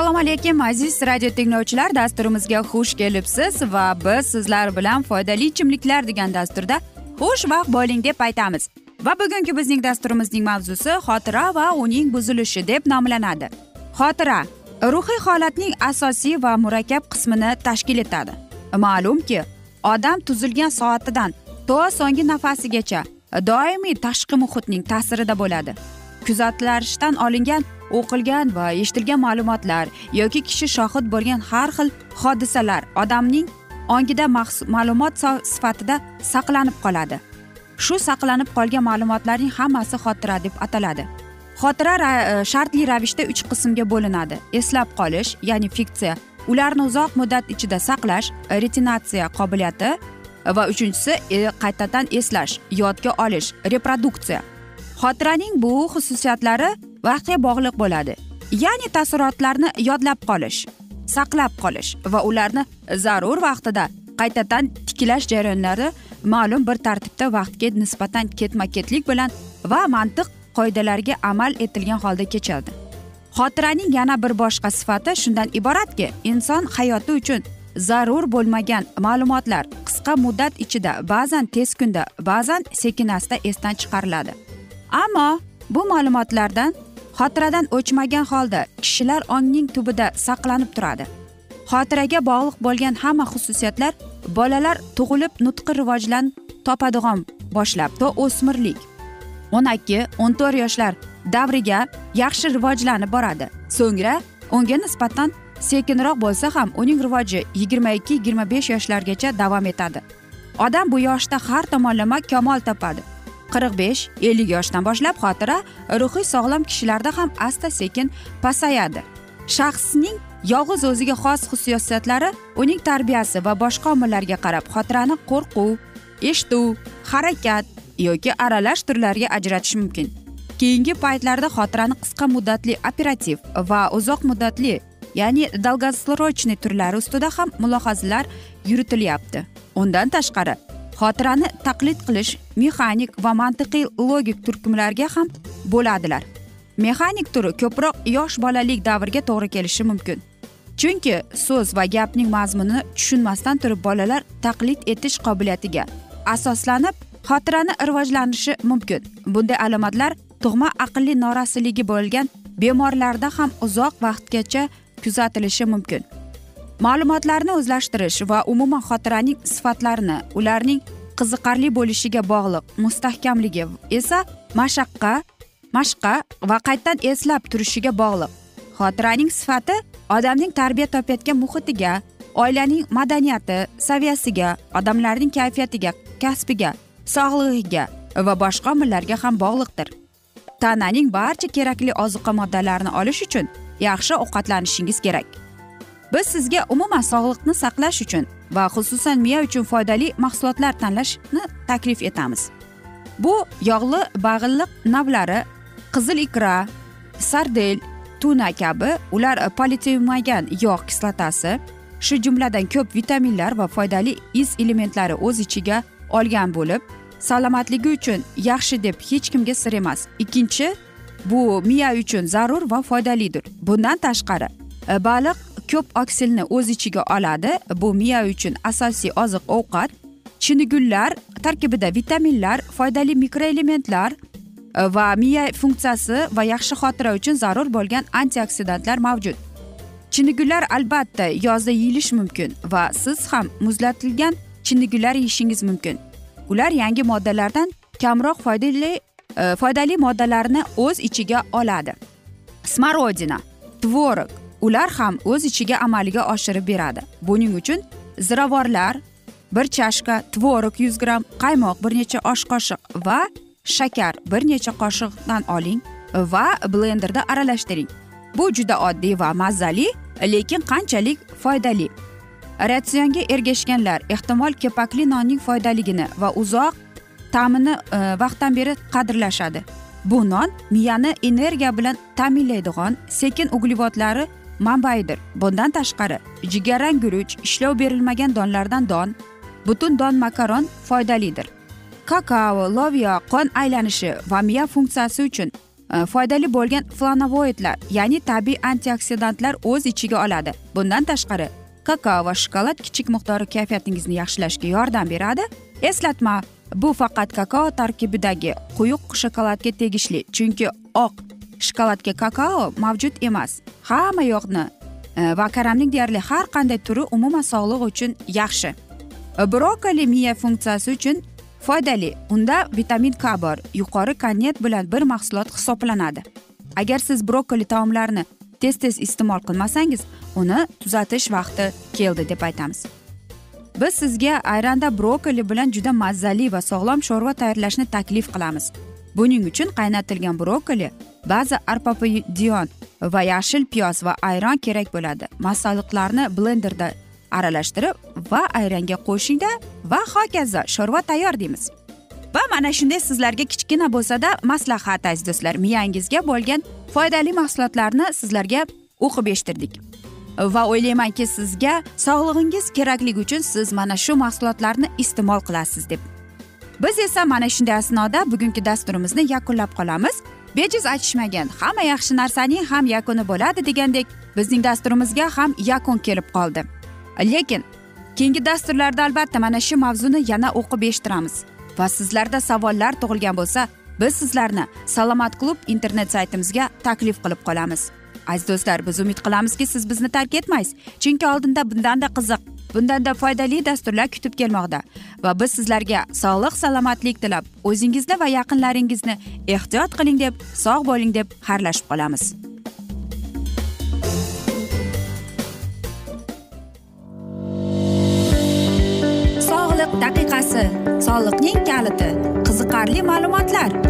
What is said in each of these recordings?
assalomu alaykum aziz radio tinglovchilar. Dasturimizga xush kelibsiz va biz sizlar bilan foydali ichimliklar degan dasturda xushvaqt bo'ling deb aytamiz. Va bugungi bizning dasturimizning mavzusi xotira va uning buzilishi deb nomlanadi. Xotira ruhiy holatning asosiy va murakkab qismini tashkil etadi. Ma'lumki odam tuzilgan soatidan to so'nggi nafasigacha doimiy tashqi muhitning ta'sirida bo'ladi. Kuzatilishdan olingan o'qilgan va eshitilgan ma'lumotlar yoki kishi shohid bo'lgan har xil hodisalar odamning ongida ma'lumot sifatida saqlanib qoladi. Shu saqlanib qolgan ma'lumotlarning hammasi xotira deb ataladi. Xotira ra- shartli ravishda uch qismga bo'linadi. Eslab qolish ya'ni fiksiya ularni uzoq muddat ichida saqlash retinatsiya qobiliyati va uchinchisi e, qaytadan eslash yodga olish reproduksiya xotiraning bu xususiyatlari vaqtga bog'liq bo'ladi ya'ni taassurotlarni yodlab qolish saqlab qolish va ularni zarur vaqtida qaytadan tiklash jarayonlari ma'lum bir tartibda vaqtga nisbatan ketma ketlik bilan va mantiq qoidalariga amal etilgan holda kechadi xotiraning yana bir boshqa sifati shundan iboratki inson hayoti uchun zarur bo'lmagan ma'lumotlar qisqa muddat ichida ba'zan tez kunda ba'zan sekin asta esdan chiqariladi. Ammo bu ma'lumotlardan xotiradan o'chmagan holda kishilar ongning tubida saqlanib turadi. Xotiraga bog'liq bo'lgan hamma xususiyatlar bolalar tug'ilib nutqi rivojlan topadigan boshlab to o'smirlik. O'n ikki o'n to'rt yoshlar davriga yaxshi rivojlanib boradi. So'ngra unga nisbatan sekinroq bo'lsa ham uning rivoji yigirma ikki yigirma besh yoshlargacha davom etadi. Odam bu yoshda har tomonlama kamol topadi. qirq besh ellik yoshdan boshlab xotira ruhiy sog'lom kishilarda ham asta sekin pasayadi. Shaxsning yolg'iz o'ziga xos xususiyatlari uning tarbiyasi va boshqa omillarga qarab xotirani qo'rquv eshituv harakat yoki aralash turlarga ajratish mumkin. Keyingi paytlarda xotirani qisqa muddatli operativ va uzoq muddatli ya'ni долгосрочный turlari ustida ham mulohazalar yuritilyapti. Undan tashqari xotirani taqlid qilish mexanik va mantiqiy logik turkumlarga ham bo'ladilar. Mexanik turi ko'proq yosh bolalik davrga to'g'ri kelishi mumkin. Chunki so'z va gapning mazmunini tushunmasdan turib bolalar taqlid etish qobiliyatiga asoslanib xotirani rivojlanishi mumkin. Bunday alomatlar tug'ma aqlli norasiligi bo'lgan bemorlarda ham uzoq vaqtgacha kuzatilishi mumkin. Ma'lumotlarni o'zlashtirish va umuman xotiraning sifatlarini ularning qiziqarli bo'lishiga bog'liq mustahkamligi esa mashaqqa mashqqa va qaytadan eslab turishiga bog'liq. Xotiraning sifati odamning tarbiya topayotgan muhitiga oilaning madaniyati saviyasiga odamlarning kayfiyatiga kasbiga sog'lig'iga va boshqa omillarga ham bog'liqdir. Tananing barcha kerakli ozuqa moddalarini olish uchun yaxshi ovqatlanishingiz kerak. Biz sizga umuman sog'liqni saqlash uchun va xususan miya uchun foydali mahsulotlar tanlashni taklif etamiz. Bu yog'li bag'illiq navlari qizil ikra sardel tuna kabi ular politemagan yog' kislotasi shu jumladan ko'p vitaminlar va foydali iz elementlari o'z ichiga olgan bo'lib salomatligi uchun yaxshi deb hech kimga sir emas. Ikkinchi bu miya uchun zarur va foydalidir. Bundan tashqari e, baliq ko'p oksilni o'z ichiga oladi. Bu miya uchun asosiy oziq ovqat chinigullar tarkibida vitaminlar foydali mikroelementlar e, va miya funksiyasi va yaxshi xotira uchun zarur bo'lgan antioksidantlar mavjud. Chinnigullar albatta yozda yeyilishi mumkin va siz ham muzlatilgan chinnigullar yeyishingiz mumkin. Ular yangi moddalardan kamroq foydali e, foydali moddalarni o'z ichiga oladi. Smorodina tvorog ular ham o'z ichiga amalga oshirib beradi. Buning uchun ziravorlar bir chashka tvorog yuz gramm qaymoq bir necha osh qoshiq va shakar bir necha qoshiqdan oling va blenderda aralashtiring. Bu juda oddiy va mazali lekin qanchalik foydali? Ratsionga ergashganlar ehtimol kepakli nonning foydaligini va uzoq ta'mini e, vaqtdan beri qadrlashadi. Bu non miyani energiya bilan ta'minlaydigan sekin uglevodlari manbaidir bundan tashqari jigarrang guruch ishlov berilmagan donlardan don butun don makaron foydalidir. Kakao loviya qon aylanishi va miya funksiyasi uchun e, foydali bo'lgan flanovoidlar ya'ni tabiiy antioksidantlar o'z ichiga oladi. Bundan tashqari kakao va shokolad kichik miqdori kayfiyatingizni yaxshilashga yordam beradi. Eslatma bu faqat kakao tarkibidagi quyuq shokoladga tegishli chunki oq shokoladga kakao mavjud emas. Hamma yoqni e, va karamning deyarli har qanday turi umuman sog'liq uchun yaxshi. Brokoli miya funksiyasi uchun foydali. Unda vitamin k bor. Yuqori konnet bilan bir mahsulot hisoblanadi. Agar siz brokoli taomlarini tez tez iste'mol qilmasangiz uni tuzatish vaqti keldi deb aytamiz. Biz sizga ayranda brokoli bilan juda mazali va sog'lom sho'rva tayyorlashni taklif qilamiz. Buning uchun qaynatilgan brokoli ba'zi arpapadiyon va yashil piyoz va ayron kerak bo'ladi. Masalliqlarni blenderda aralashtirib va ayranga qo'shingda va hokazo sho'rva tayyor deymiz. Va mana shunday sizlarga kichkina bo'lsada maslahat aziz do'stlar miyangizga bo'lgan foydali mahsulotlarni sizlarga o'qib eshittirdik. Va o'ylaymanki sizga sog'lig'ingiz kerakligi uchun siz mana shu mahsulotlarni iste'mol qilasiz deb. Biz esa mana shunday asnoda bugungi dasturimizni yakunlab qolamiz. Bejiz aytishmagan hamma yaxshi narsaning ham yakuni bo'ladi degandek bizning dasturimizga ham yakun kelib qoldi. Lekin keyingi dasturlarda albatta mana shu mavzuni yana o'qib eshittiramiz. Va sizlarda savollar tug'ilgan bo'lsa biz sizlarni salomat klub internet saytimizga taklif qilib qolamiz. Aziz do'stlar biz umid qilamizki siz bizni tark etmaysiz. Chunki oldinda bundanda qiziq bundanda foydali dasturlar kutib kelmoqda. Va biz sizlarga sog'lik salomatlik tilab o'zingizni va yaqinlaringizni ehtiyot qiling deb sog' bo'ling deb xayrlashib qolamiz. Sog'liq daqiqasi soliqning kaliti qiziqarli ma'lumotlar.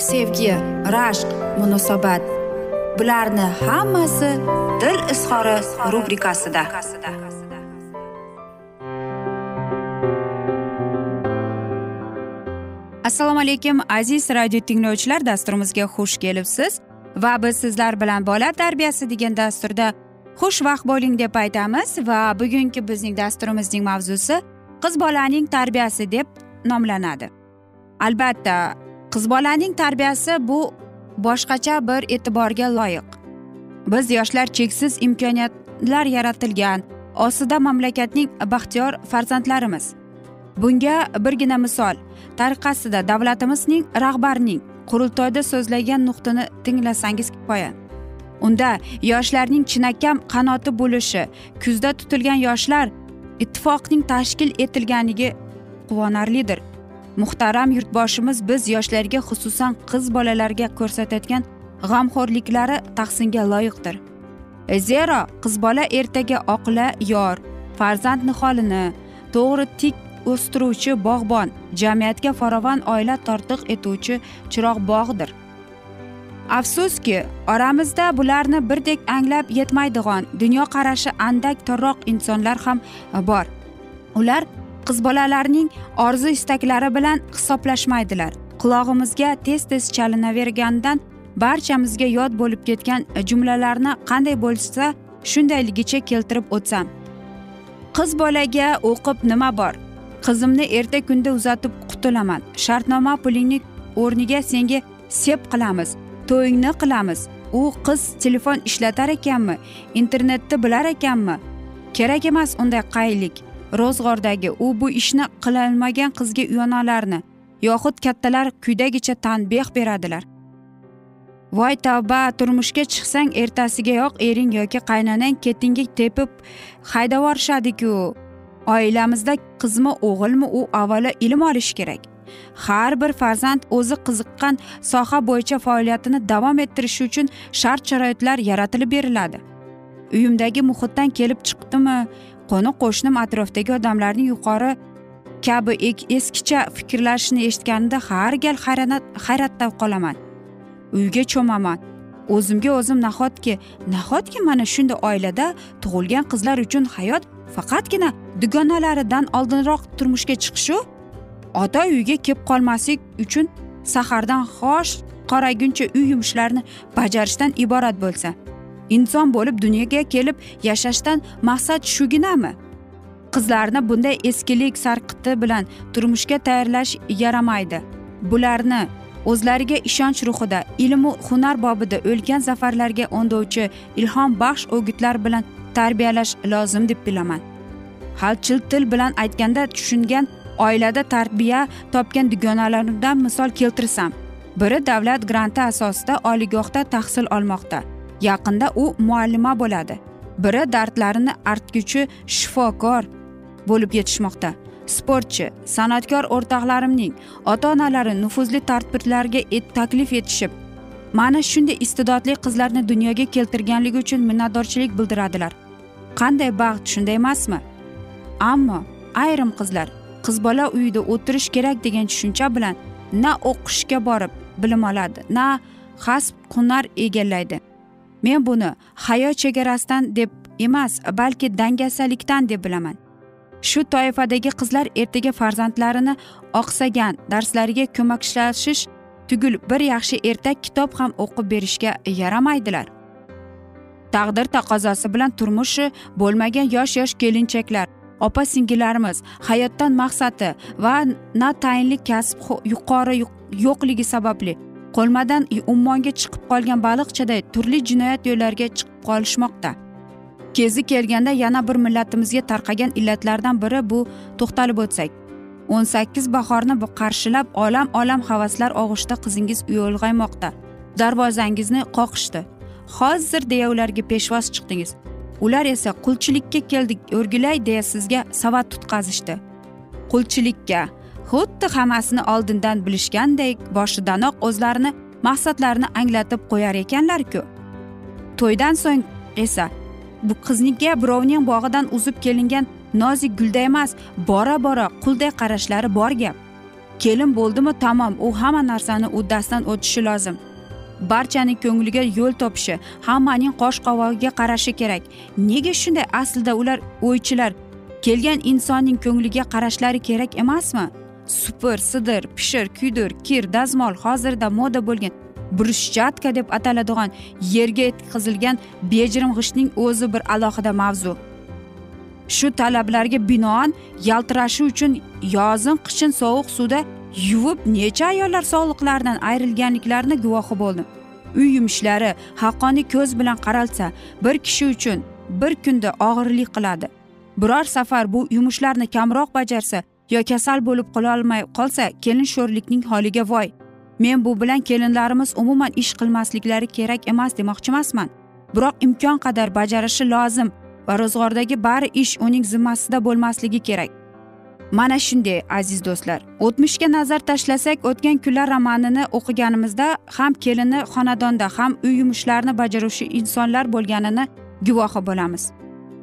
sevgi rashq munosabat. Bularni hammasi dil izhori rubrikasida. Assalomu alaykum aziz radio tinglovchilar dasturimizga xush kelibsiz. Va biz sizlar bilan bola tarbiyasi degan dasturda xushvaqt bo'ling deb aytamiz. Va bugungi bizning dasturimizning mavzusi qiz bolaning tarbiyasi deb nomlanadi. Albatta qiz bolaning tarbiyasi bu boshqacha bir e'tiborga loyiq. Biz yoshlar cheksiz imkoniyatlar yaratilgan osida mamlakatning baxtiyor farzandlarimiz. Bunga birgina misol tariqasida davlatimizning rahbarining qurultoyda so'zlagan nuqtani tinglasangiz kifoya. Unda yoshlarning chinakam qanoti bo'lishi kuzda tutilgan yoshlar ittifoqining tashkil etilganligi quvonarlidir. Muhtaram yurtboshimiz biz yoshlarga xususan qiz bolalarga ko'rsatayotgan g'amxo'rliklari tahsinga loyiqdir. Zero qiz bola ertaga oqila yor farzand niholini to'g'ri tik o'stiruvchi bog'bon jamiyatga farovon oila tortiq etuvchi chiroqbog'dir afsuski oramizda bularni birdek anglab yetmaydigan dunyoqarashi andak torroq insonlar ham bor. Ular qiz bolalarning orzu istaklari bilan hisoblashmaydilar. Qulog'imizga tez tez chalinaverganidan barchamizga yod bo'lib ketgan jumlalarni qanday bo'lsa shundayligicha keltirib o'tsam. Qiz bolaga o'qib nima bor? Qizimni erta kunda uzatib qutulaman. Shartnoma pulingni o'rniga senga sep qilamiz to'yingni qilamiz. U qiz telefon ishlatar ekanmi internetni bilar ekanmi? Kerak emas unday qaylik. Ro'zg'ordagi u bu ishni qilolmagan qizga uyonalarni yoxud kattalar quyidagicha tanbeh beradilar. Voy tavba turmushga chiqsang ertasigayoq ering yoki qaynonang ketingga tepib haydab yuborishadiku oilamizda qizmi o'g'ilmi u avvalo ilm olishi kerak. Har bir farzand o'zi qiziqqan soha bo'yicha faoliyatini davom ettirishi uchun shart sharoitlar yaratilib beriladi. Uyimdagi muhitdan kelib chiqdimi? Qo'ni qo'shnim atrofdagi odamlarning yuqori kabi eskicha fikrlashini eshitganimda har gal hayratda qolaman. Uyga cho'maman. O'zimga o'zim nahotki nahotki mana shunday oilada tug'ilgan qizlar uchun hayot faqatgina dugonalaridan oldinroq turmushga chiqishu? Ota uyga kelib qolmaslik uchun sahardan xosh qoraguncha uy yumushlarini bajarishdan iborat bo'lsa inson bo'lib dunyoga kelib yashashdan maqsad shuginami? Qizlarni bunday eskilik sarqiti bilan turmushga tayyorlash yaramaydi. Bularni o'zlariga ishonch ruhida ilmu hunar bobida o'lgan zafarlarga undovchi ilhom baxsh o'gitlar bilan tarbiyalash lozim deb bilaman. Halchil til bilan aytganda tushungan oilada tarbiya topgan dugonalarimdan misol keltirsam biri davlat granti asosida oliygohda tahsil olmoqda. Yaqinda u muallima bo'ladi. Biri dardlarini artguvchi shifokor bo'lib yetishmoqda. Sportchi san'atkor o'rtoqlarimning ota onalari nufuzli tadbirlarga taklif etishib mana shunday iste'dodli qizlarni dunyoga keltirganligi uchun minnatdorchilik bildiradilar. Qanday baxt shunday emasmi? Ammo ayrim qizlar qiz bola uyida o'tirish kerak degan tushuncha bilan na o'qishga borib bilim oladi na hasb hunar egallaydi. Men buni hayo chegarasidan deb emas balki dangasalikdan deb bilaman. Shu toifadagi qizlar ertaga farzandlarini oqsagan darslariga ko'maklashish tugul bir yaxshi ertak kitob ham o'qib berishga yaramaydilar. Taqdir taqozosi bilan turmushi bo'lmagan yosh yosh kelinchaklar opa singillarimiz hayotdan maqsadi va na tayinli kasb yuqori yo'qligi sababli qo'lmadan ummonga chiqib qolgan baliqchaday turli jinoyat yo'llariga chiqib qolishmoqda. Kezi kelganda yana bir millatimizga tarqagan illatlardan biri bu to'xtalib o'tsak. O'n sakkiz bahorni qarshilab olam olam havaslar og'ushida qizingiz uyg'aymoqda darvozangizni qoqishdi. Hozir deya ularga peshvoz chiqdingiz. Ular esa qulchilikka keldik o'rgilay deya sizga savat tutqazishdi. Qulchilikka xuddi hammasini oldindan bilishgandek boshidanoq o'zlarini maqsadlarini anglatib qo'yar ekanlarku. To'ydan so'ng esa bu qizniga birovning bog'idan uzib kelingan nozik gulday emas bora bora qulday qarashlari bor gap. Kelin bo'ldimi? Tamom u hamma narsani uddasidan o'tishi lozim. Barchani ko'ngliga yo'l topishi hammaning qosh qovog'iga qarashi kerak. Nega shunday aslida ular o'ychilar kelgan insonning ko'ngliga qarashlari kerak emasmi? Supur sidir pishir kuydir kir dazmol hozirda moda bo'lgan bruschatka deb ataladigan yerga yetkazilgan bejirim g'ishtning o'zi bir alohida mavzu. Shu talablarga binoan yaltirashi uchun yozin qishin sovuq suvda yuvib necha ayollar sog'liqlaridan ayrilganliklarini guvohi bo'ldim. Uy yumushlari haqqoniy ko'z bilan qaralsa bir kishi uchun bir kunda og'irlik qiladi. Biror safar bu yumushlarni kamroq bajarsa yo kasal bo'lib qololmay qolsa kelin sho'rlikning holiga voy. Men bu bilan kelinlarimiz umuman ish qilmasliklari kerak emas demoqchi emasman biroq imkon qadar bajarishi lozim va ro'zg'ordagi bari ish uning zimmasida bo'lmasligi kerak. Mana shunday aziz do'stlar. O'tmishga nazar tashlasak o'tgan kunlar romanini o'qiganimizda ham kelini xonadonda ham uy yumushlarini bajaruvchi insonlar bo'lganini guvohi bo'lamiz.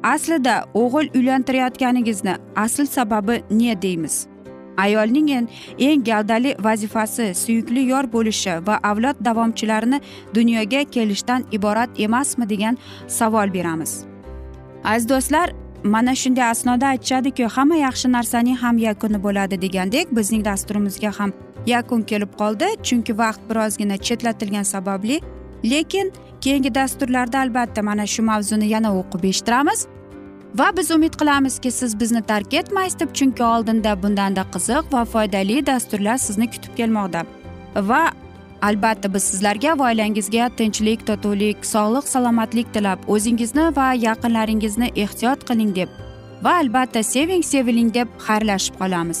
Aslida o'g'il uylantirayotganingizni asl sababi ne deymiz? Ayolning eng gavdali vazifasi suyukli yor bo'lishi va avlod davomchilarini dunyoga kelishdan iborat emasmi degan savol beramiz. Aziz do'stlar mana shunday asnoda aytishadiki hamma yaxshi narsaning ham yakuni bo'ladi degandek bizning dasturimizga ham yakun kelib qoldi. Chunki vaqt birozgina chetlatilgani sababli. Lekin keyingi dasturlarda albatta mana shu mavzuni yana o'qib eshittiramiz. Va biz umid qilamizki siz bizni tark etmaysiz deb chunki oldinda bundanda qiziq va foydali dasturlar sizni kutib kelmoqda. Va albatta biz sizlarga va oilangizga tinchlik totuvlik sog'lik salomatlik tilab o'zingizni va yaqinlaringizni ehtiyot qiling deb va albatta seving seviling deb xayrlashib qolamiz.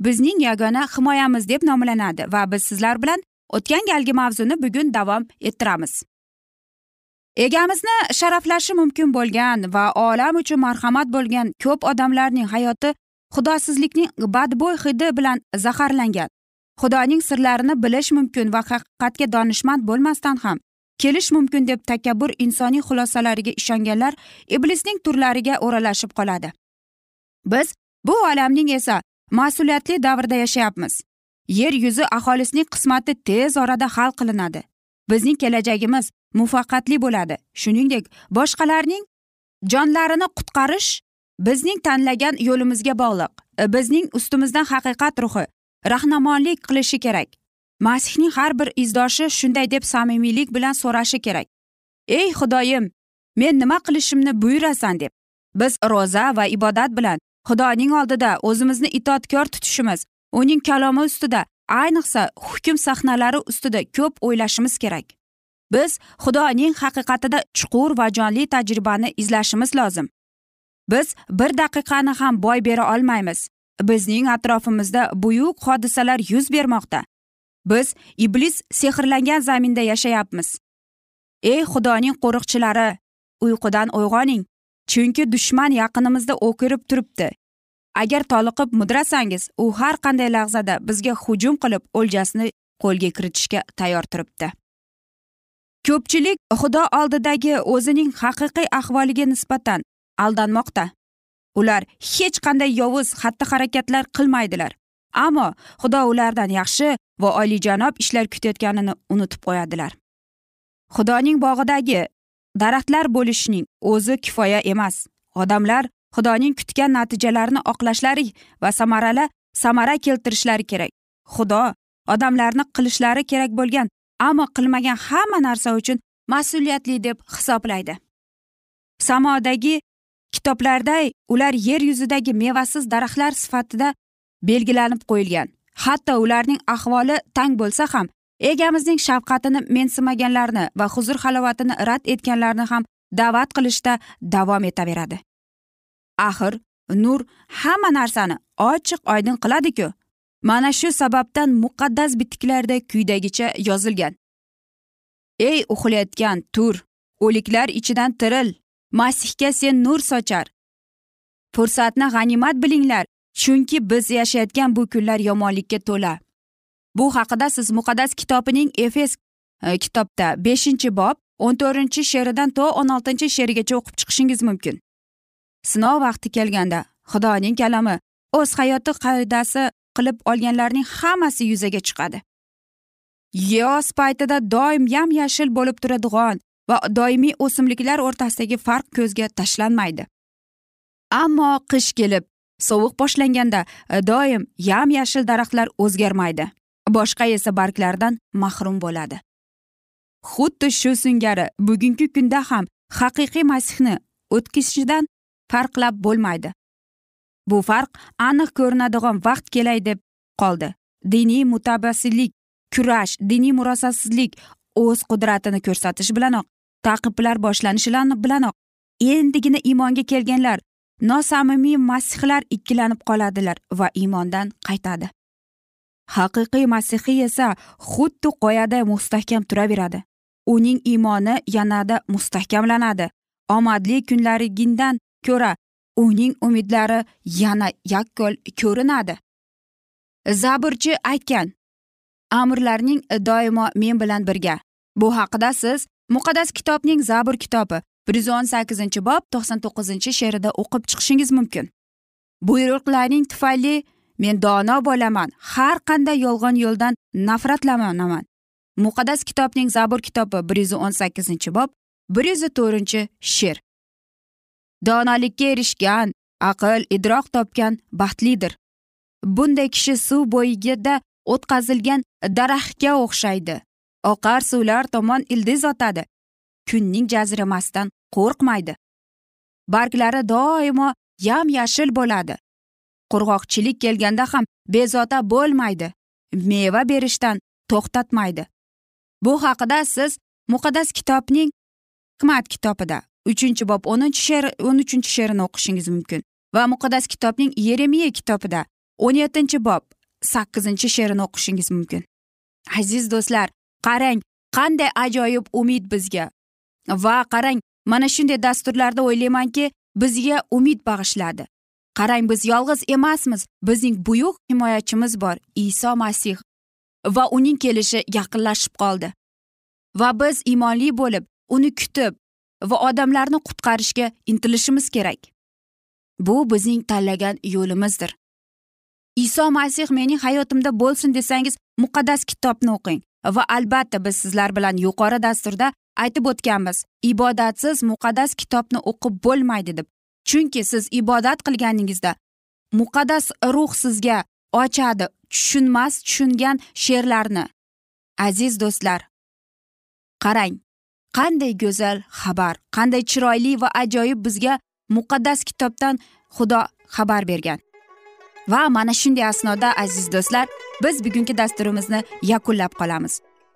bizning yagona himoyamiz deb nomlanadi va biz sizlar bilan o'tgan galgi mavzuni bugun davom ettiramiz. Egamizni sharaflashi mumkin bo'lgan va olam uchun marhamat bo'lgan ko'p odamlarning hayoti xudosizlikning badbo'y hidi bilan zaharlangan. Xudoning sirlarini bilish mumkin va haqiqatga donishmand bo'lmasdan ham kelish mumkin deb takabbur insoniy xulosalariga ishonganlar iblisning turlariga o'ralashib qoladi. Biz bu olamning esa mas'uliyatli davrda yashayapmiz. Yer yuzi aholisining qismati tez orada hal qilinadi. Bizning kelajagimiz muvaffaqiyatli bo'ladi. Shuningdek boshqalarning jonlarini qutqarish bizning tanlagan yo'limizga bog'liq. E, bizning ustimizdan haqiqat ruhi rahnamonlik qilishi kerak. Masihning har bir izdoshi shunday deb samimiylik bilan so'rashi kerak. Ey xudoyim men nima qilishimni buyurasan deb. Biz ro'za va ibodat bilan xudoning oldida o'zimizni itoatkor tutishimiz uning kalomi ustida ayniqsa hukm sahnalari ustida ko'p o'ylashimiz kerak. Biz xudoning haqiqatida chuqur va jonli tajribani izlashimiz lozim. Biz bir daqiqani ham boy bera olmaymiz. Bizning atrofimizda buyuk hodisalar yuz bermoqda. Biz iblis sehrlangan zaminda yashayapmiz. Ey xudoning qo'riqchilari uyqudan uyg'oning. Chunki dushman yaqinimizda o'kirib turibdi. Agar toliqib mudrasangiz u har qanday lahzada bizga hujum qilib o'ljasini qo'lga kiritishga tayyor turibdi. Ko'pchilik xudo oldidagi o'zining haqiqiy ahvoliga nisbatan aldanmoqda. Ular hech qanday yovuz xatti harakatlar qilmaydilar. Ammo xudo ulardan yaxshi va oliyjanob ishlar kutayotganini unutib qo'yadilar. Xudoning bog'idagi daraxtlar bo'lishning o'zi kifoya emas. Odamlar xudoning kutgan natijalarini oqlashlari va samarala samara keltirishlari kerak. Xudo odamlarni qilishlari kerak bo'lgan ammo qilmagan hamma narsa uchun mas'uliyatli deb hisoblaydi. Samodagi kitoblarda ular yer yuzidagi mevasiz daraxtlar sifatida belgilanib qo'yilgan. Hatto ularning ahvoli tang bo'lsa ham egamizning shafqatini mensimaganlarni va huzur halovatini rad etganlarni ham da'vat qilishda davom etaveradi. Axir nur hamma narsani ochiq oydin qiladiku. Mana shu sababdan muqaddas bitiklarda quyidagicha yozilgan. Ey uxlayotgan tur o'liklar ichidan tiril masihga sen nur sochar. Fursatni g'animat bilinglar chunki biz yashayotgan bu kunlar yomonlikka to'la. Bu haqida siz muqaddas kitobining efes e, kitobda beshinchi bob o'n to'rtinchi she'ridan to o'n oltinchi she'rigacha o'qib chiqishingiz mumkin. Sinov vaqti kelganda xudoning kalami o'z hayoti qoidasi qilib olganlarning hammasi yuzaga chiqadi. Yoz paytida doim yam yashil bo'lib turadigan va doimiy o'simliklar o'rtasidagi farq ko'zga tashlanmaydi. Ammo qish kelib sovuq boshlanganda e, doim yam yashil daraxtlar o'zgarmaydi. Boshqa esa barglardan mahrum bo'ladi. Xuddi shu singari bugungi kunda ham haqiqiy masihni o'tkazishidan farqlab bo'lmaydi. Bu farq aniq ko'rinadigan vaqt kelay deb qoldi. Diniy mutabassillik kurash diniy murosasizlik o'z qudratini ko'rsatish bilanoq taqiblar boshlanishi bilanoq. Endigina iymonga kelganlar nosamimiy masihlar ikkilanib qoladilar va iymondan qaytadi. Haqiqiy masihiy esa xuddi qoyada mustahkam turaveradi. Uning iymoni yanada mustahkamlanadi. Omadli kunlarigindan ko'ra uning umidlari yana yakkol ko'rinadi. Zaburchi aytgan amrlarning doimo men bilan birga. Bu haqida siz muqaddas kitobning zabur kitobi bir yuz o'n sakkizinchi bob to'qson to'qqizinchi she'rida o'qib chiqishingiz mumkin. Buyruqlaring tufayli men dono bo'laman. Har qanday yolg'on yo'ldan nafratlanaman muqaddas kitobning zabur kitobi bir yuz o'n sakkizinchi bob bir yuz to'rtinchi she'r. Donolikka erishgan aql idroq topgan baxtlidir. Bunday kishi suv bo'yigida o'tkazilgan daraxtga o'xshaydi. Oqar suvlar tomon ildiz otadi. Kunning jazrimasidan qo'rqmaydi. Barglari doimo yam yashil bo'ladi. Qurg'oqchilik kelganda ham bezovta bo'lmaydi. Meva berishdan to'xtatmaydi. Bu haqida siz muqaddas kitobning hikmat kitobida uchinchi bob o'ninchi she'r o'n uchinchi she'rini o'qishingiz mumkin va muqaddas kitobning yeremiya kitobida o'n yettinchi bob sakkizinchi she'rini o'qishingiz mumkin. Aziz do'stlar qarang qanday ajoyib umid bizga. Va qarang mana shunday dasturlarda o'ylaymanki bizga umid bag'ishladi. Qarang biz yolg'iz emasmiz. Bizning buyuk himoyachimiz bor iso masih. Va uning kelishi yaqinlashib qoldi. Va biz iymonli bo'lib uni kutib va odamlarni qutqarishga intilishimiz kerak. Bu bizning tanlagan yo'limizdir. Iso masih mening hayotimda bo'lsin desangiz muqaddas kitobni o'qing. Va albatta biz sizlar bilan yuqori dasturda aytib o'tganmiz. Ibodatsiz muqaddas kitobni o'qib bo'lmaydi deb. Chunki siz ibodat qilganingizda muqaddas ruh sizga ochadi tushunmas tushungan she'rlarni. Aziz do'stlar qarang qanday go'zal xabar qanday chiroyli va ajoyib bizga muqaddas kitobdan xudo xabar bergan. Va mana shunday asnoda aziz do'stlar biz bugungi dasturimizni yakunlab qolamiz.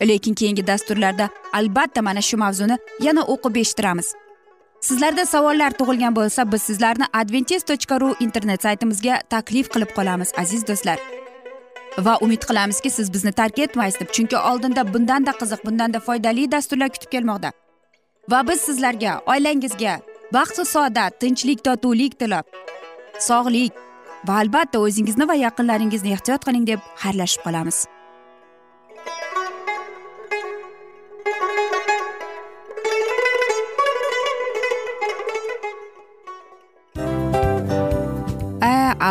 Lekin keyingi dasturlarda albatta mana shu mavzuni yana o'qib eshittiramiz. Sizlarda savollar tug'ilgan bo'lsa biz sizlarni adventis tochka ru internet saytimizga taklif qilib qolamiz aziz do'stlar. Va umid qilamizki siz bizni tark etmaysiz deb chunki oldinda bundanda qiziq bundanda foydali dasturlar kutib kelmoqda. Va biz sizlarga oilangizga baxtu saodat tinchlik totuvlik tilab sog'lik va albatta o'zingizni va yaqinlaringizni ehtiyot qiling deb xayrlashib qolamiz.